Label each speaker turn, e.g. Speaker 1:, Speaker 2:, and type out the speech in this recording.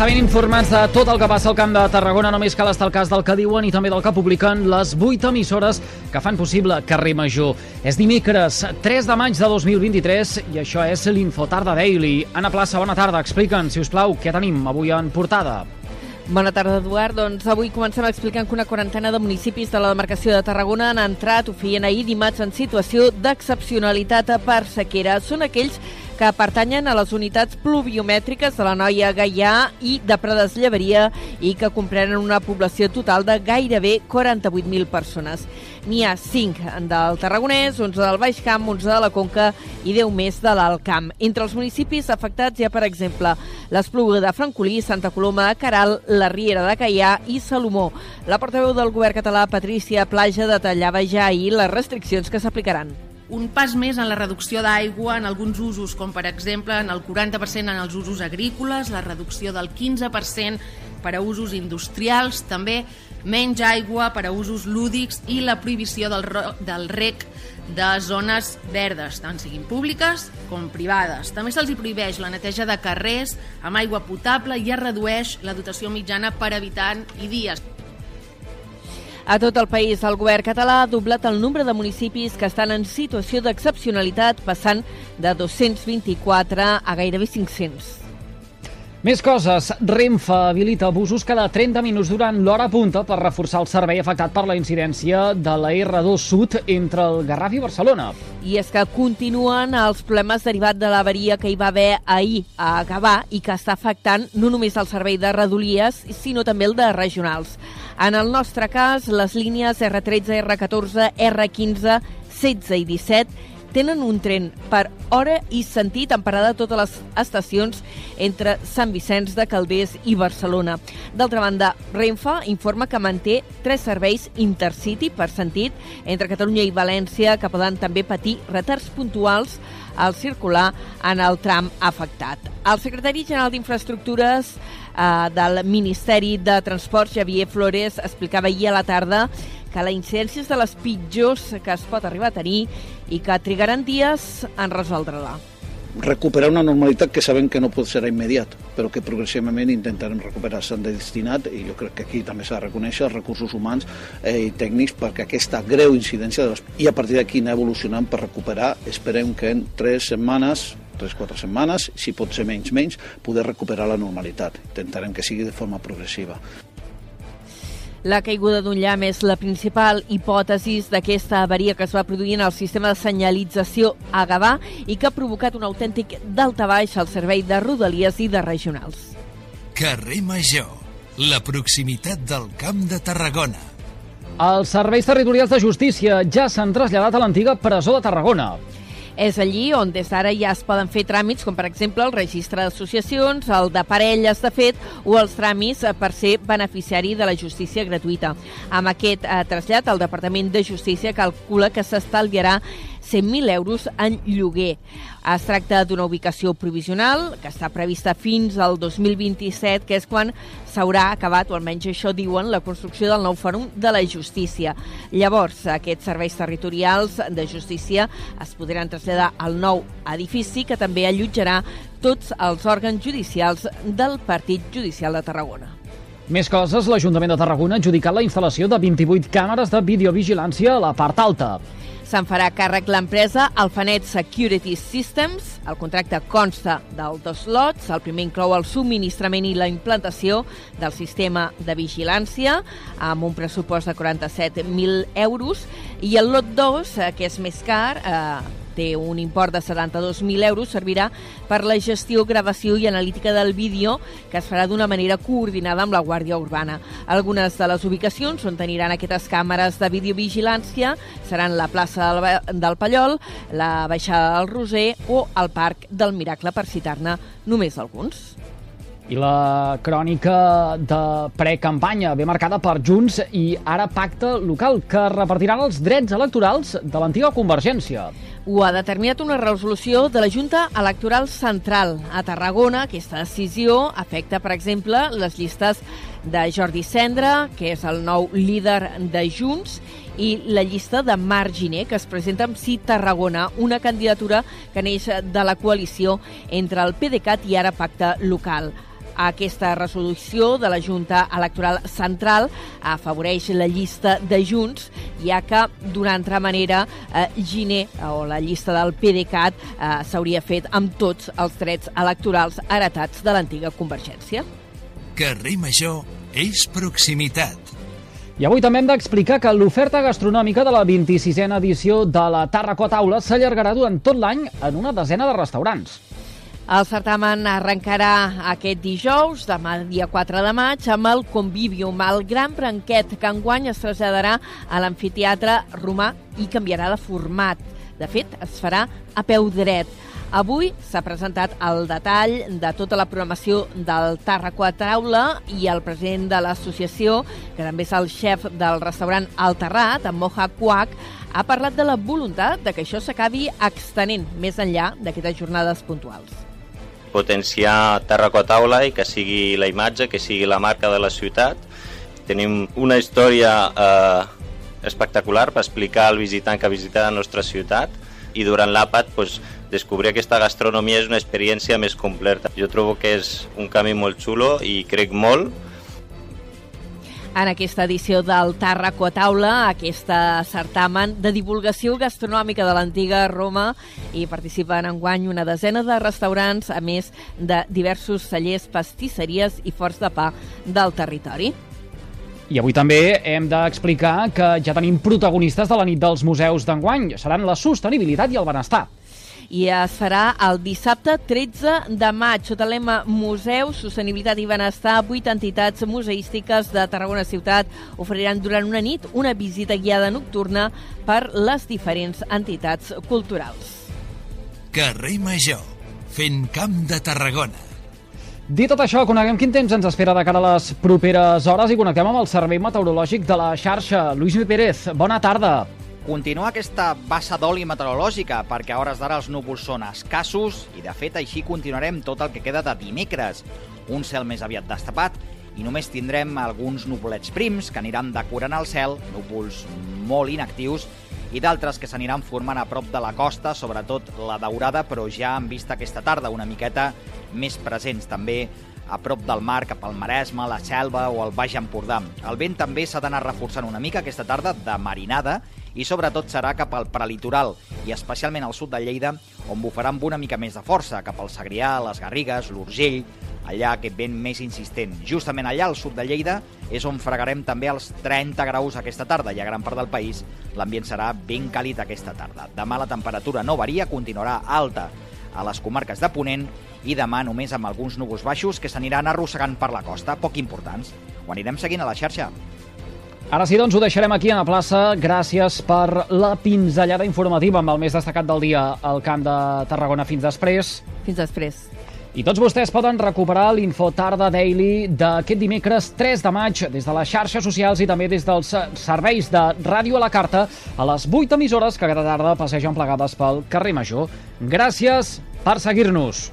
Speaker 1: estar ben informats de tot el que passa al Camp de Tarragona, només cal estar al cas del que diuen i també del que publiquen les 8 emissores que fan possible Carrer Major. És dimecres, 3 de maig de 2023 i això és l'Infotarda Daily. Anna Plaça, bona tarda. Explica'ns, si us plau, què tenim avui en portada.
Speaker 2: Bona tarda, Eduard. Doncs avui comencem explicant que una quarantena de municipis de la demarcació de Tarragona han entrat, ho feien ahir dimarts, en situació d'excepcionalitat per sequera. Són aquells que pertanyen a les unitats pluviomètriques de la Noia Gaià i de Prades Llevaria i que comprenen una població total de gairebé 48.000 persones. N'hi ha 5 del Tarragonès, 11 del Baix Camp, 11 de la Conca i 10 més de l'Alt Camp. Entre els municipis afectats hi ha, per exemple, l'Espluga de Francolí, Santa Coloma de Caral, la Riera de Caià i Salomó. La portaveu del govern català, Patrícia Plaja, detallava ja ahir les restriccions que s'aplicaran
Speaker 3: un pas més en la reducció d'aigua en alguns usos, com per exemple en el 40% en els usos agrícoles, la reducció del 15% per a usos industrials, també menys aigua per a usos lúdics i la prohibició del, del rec de zones verdes, tant siguin públiques com privades. També se'ls prohibeix la neteja de carrers amb aigua potable i es redueix la dotació mitjana per habitant i dies.
Speaker 2: A tot el país, el govern català ha doblat el nombre de municipis que estan en situació d'excepcionalitat, passant de 224 a gairebé 500.
Speaker 1: Més coses. Renfe habilita abusos cada 30 minuts durant l'hora punta per reforçar el servei afectat per la incidència de la R2 Sud entre el Garraf i Barcelona.
Speaker 2: I és que continuen els problemes derivats de l'avaria que hi va haver ahir a Gavà i que està afectant no només el servei de Redolies, sinó també el de regionals. En el nostre cas, les línies R13, R14, R15, 16 i 17 tenen un tren per hora i sentit en parada a totes les estacions entre Sant Vicenç de Calders i Barcelona. D'altra banda, Renfe informa que manté tres serveis intercity per sentit entre Catalunya i València que poden també patir retards puntuals al circular en el tram afectat. El secretari general d'Infraestructures eh, del Ministeri de Transports, Javier Flores, explicava ahir a la tarda que la incidència és de les pitjors que es pot arribar a tenir i que trigaran dies en resoldre-la
Speaker 4: recuperar una normalitat que sabem que no pot ser immediat, però que progressivament intentarem recuperar. S'han de destinat, i jo crec que aquí també s'ha de reconèixer, els recursos humans eh, i tècnics perquè aquesta greu incidència de les... i a partir d'aquí anar evolucionant per recuperar, esperem que en tres setmanes 3-4 setmanes, si pot ser menys, menys, poder recuperar la normalitat. Intentarem que sigui de forma progressiva.
Speaker 2: La caiguda d'un llamp és la principal hipòtesi d'aquesta avaria que es va produir en el sistema de senyalització a Gavà i que ha provocat un autèntic daltabaix al servei de rodalies i de regionals.
Speaker 5: Carrer Major, la proximitat del Camp de Tarragona.
Speaker 1: Els serveis territorials de justícia ja s'han traslladat a l'antiga presó de Tarragona.
Speaker 2: És allí on des d'ara ja es poden fer tràmits, com per exemple el registre d'associacions, el de parelles de fet o els tràmits per ser beneficiari de la justícia gratuïta. Amb aquest eh, trasllat, el Departament de Justícia calcula que s'estalviarà 100.000 euros en lloguer. Es tracta d'una ubicació provisional que està prevista fins al 2027, que és quan s'haurà acabat, o almenys això diuen, la construcció del nou fòrum de la justícia. Llavors, aquests serveis territorials de justícia es podran traslladar al nou edifici que també allotjarà tots els òrgans judicials del Partit Judicial de Tarragona.
Speaker 1: Més coses, l'Ajuntament de Tarragona ha adjudicat la instal·lació de 28 càmeres de videovigilància a la part alta.
Speaker 2: Se'n farà càrrec l'empresa Alphanet Security Systems. El contracte consta del dos lots. El primer inclou el subministrament i la implantació del sistema de vigilància amb un pressupost de 47.000 euros i el lot 2, eh, que és més car, eh, té un import de 72.000 euros, servirà per la gestió, gravació i analítica del vídeo que es farà d'una manera coordinada amb la Guàrdia Urbana. Algunes de les ubicacions on teniran aquestes càmeres de videovigilància seran la plaça del, del Pallol, la baixada del Roser o el Parc del Miracle, per citar-ne només alguns.
Speaker 1: I la crònica de precampanya ve marcada per Junts i ara pacte local que repartiran els drets electorals de l'antiga Convergència.
Speaker 2: Ho ha determinat una resolució de la Junta Electoral Central. A Tarragona, aquesta decisió afecta, per exemple, les llistes de Jordi Cendra, que és el nou líder de Junts, i la llista de Marc Giner, que es presenta amb Sí Tarragona, una candidatura que neix de la coalició entre el PDeCAT i ara Pacte Local. Aquesta resolució de la Junta Electoral Central afavoreix la llista de Junts, ja que d'una altra manera eh, Giner o la llista del PDeCAT eh, s'hauria fet amb tots els drets electorals heretats de l'antiga Convergència.
Speaker 5: Carrer Major és proximitat.
Speaker 1: I avui també hem d'explicar que l'oferta gastronòmica de la 26a edició de la Tàrraco Taula s'allargarà durant tot l'any en una desena de restaurants.
Speaker 2: El certamen arrencarà aquest dijous, demà dia 4 de maig, amb el Convivium, el gran branquet que enguany es traslladarà a l'amfiteatre romà i canviarà de format. De fet, es farà a peu dret. Avui s'ha presentat el detall de tota la programació del Tàrraco a Taula i el president de l'associació, que també és el xef del restaurant El Terrat, en Moja Quac, ha parlat de la voluntat de que això s'acabi extenent més enllà d'aquestes jornades puntuals.
Speaker 6: Potenciar Tàrraco a Taula i que sigui la imatge, que sigui la marca de la ciutat. Tenim una història eh, espectacular per explicar al visitant que visita la nostra ciutat i durant l'àpat pues, descobrir aquesta gastronomia és una experiència més completa. Jo trobo que és un camí molt xulo i crec molt
Speaker 2: en aquesta edició del Tàrraco a Taula, aquesta certamen de divulgació gastronòmica de l'antiga Roma i participen en guany una desena de restaurants, a més de diversos cellers, pastisseries i forts de pa del territori.
Speaker 1: I avui també hem d'explicar que ja tenim protagonistes de la nit dels museus d'enguany. Seran la sostenibilitat i el benestar
Speaker 2: i es farà el dissabte 13 de maig sota el lema Museu, Sostenibilitat i Benestar. Vuit entitats museístiques de Tarragona Ciutat oferiran durant una nit una visita guiada nocturna per les diferents entitats culturals.
Speaker 5: Carrer Major, fent camp de Tarragona.
Speaker 1: Dit tot això, coneguem quin temps ens espera de cara a les properes hores i connectem amb el Servei Meteorològic de la xarxa. Lluís Mi Pérez, bona tarda.
Speaker 7: Continua aquesta bassa d'oli meteorològica perquè a hores d'ara els núvols són escassos i de fet així continuarem tot el que queda de dimecres. Un cel més aviat destapat i només tindrem alguns nuvolets prims que aniran decorant el cel, núvols molt inactius i d'altres que s'aniran formant a prop de la costa, sobretot la daurada, però ja han vist aquesta tarda una miqueta més presents també a prop del mar, cap al Maresme, la Selva o el Baix Empordà. El vent també s'ha d'anar reforçant una mica aquesta tarda de marinada i sobretot serà cap al prelitoral i especialment al sud de Lleida on bufarà amb una mica més de força, cap al Segrià, les Garrigues, l'Urgell, allà aquest vent més insistent. Justament allà, al sud de Lleida, és on fregarem també els 30 graus aquesta tarda i a gran part del país l'ambient serà ben càlid aquesta tarda. Demà la temperatura no varia, continuarà alta a les comarques de Ponent i demà només amb alguns núvols baixos que s'aniran arrossegant per la costa, poc importants. Ho anirem seguint a la xarxa.
Speaker 1: Ara sí, doncs ho deixarem aquí a la plaça. Gràcies per la pinzellada informativa amb el més destacat del dia al Camp de Tarragona. Fins després.
Speaker 2: Fins després.
Speaker 1: I tots vostès poden recuperar l'Infotarda Daily d'aquest dimecres 3 de maig des de les xarxes socials i també des dels serveis de ràdio a la carta a les 8 emissores que cada tarda passegen plegades pel carrer Major. Gràcies per seguir-nos.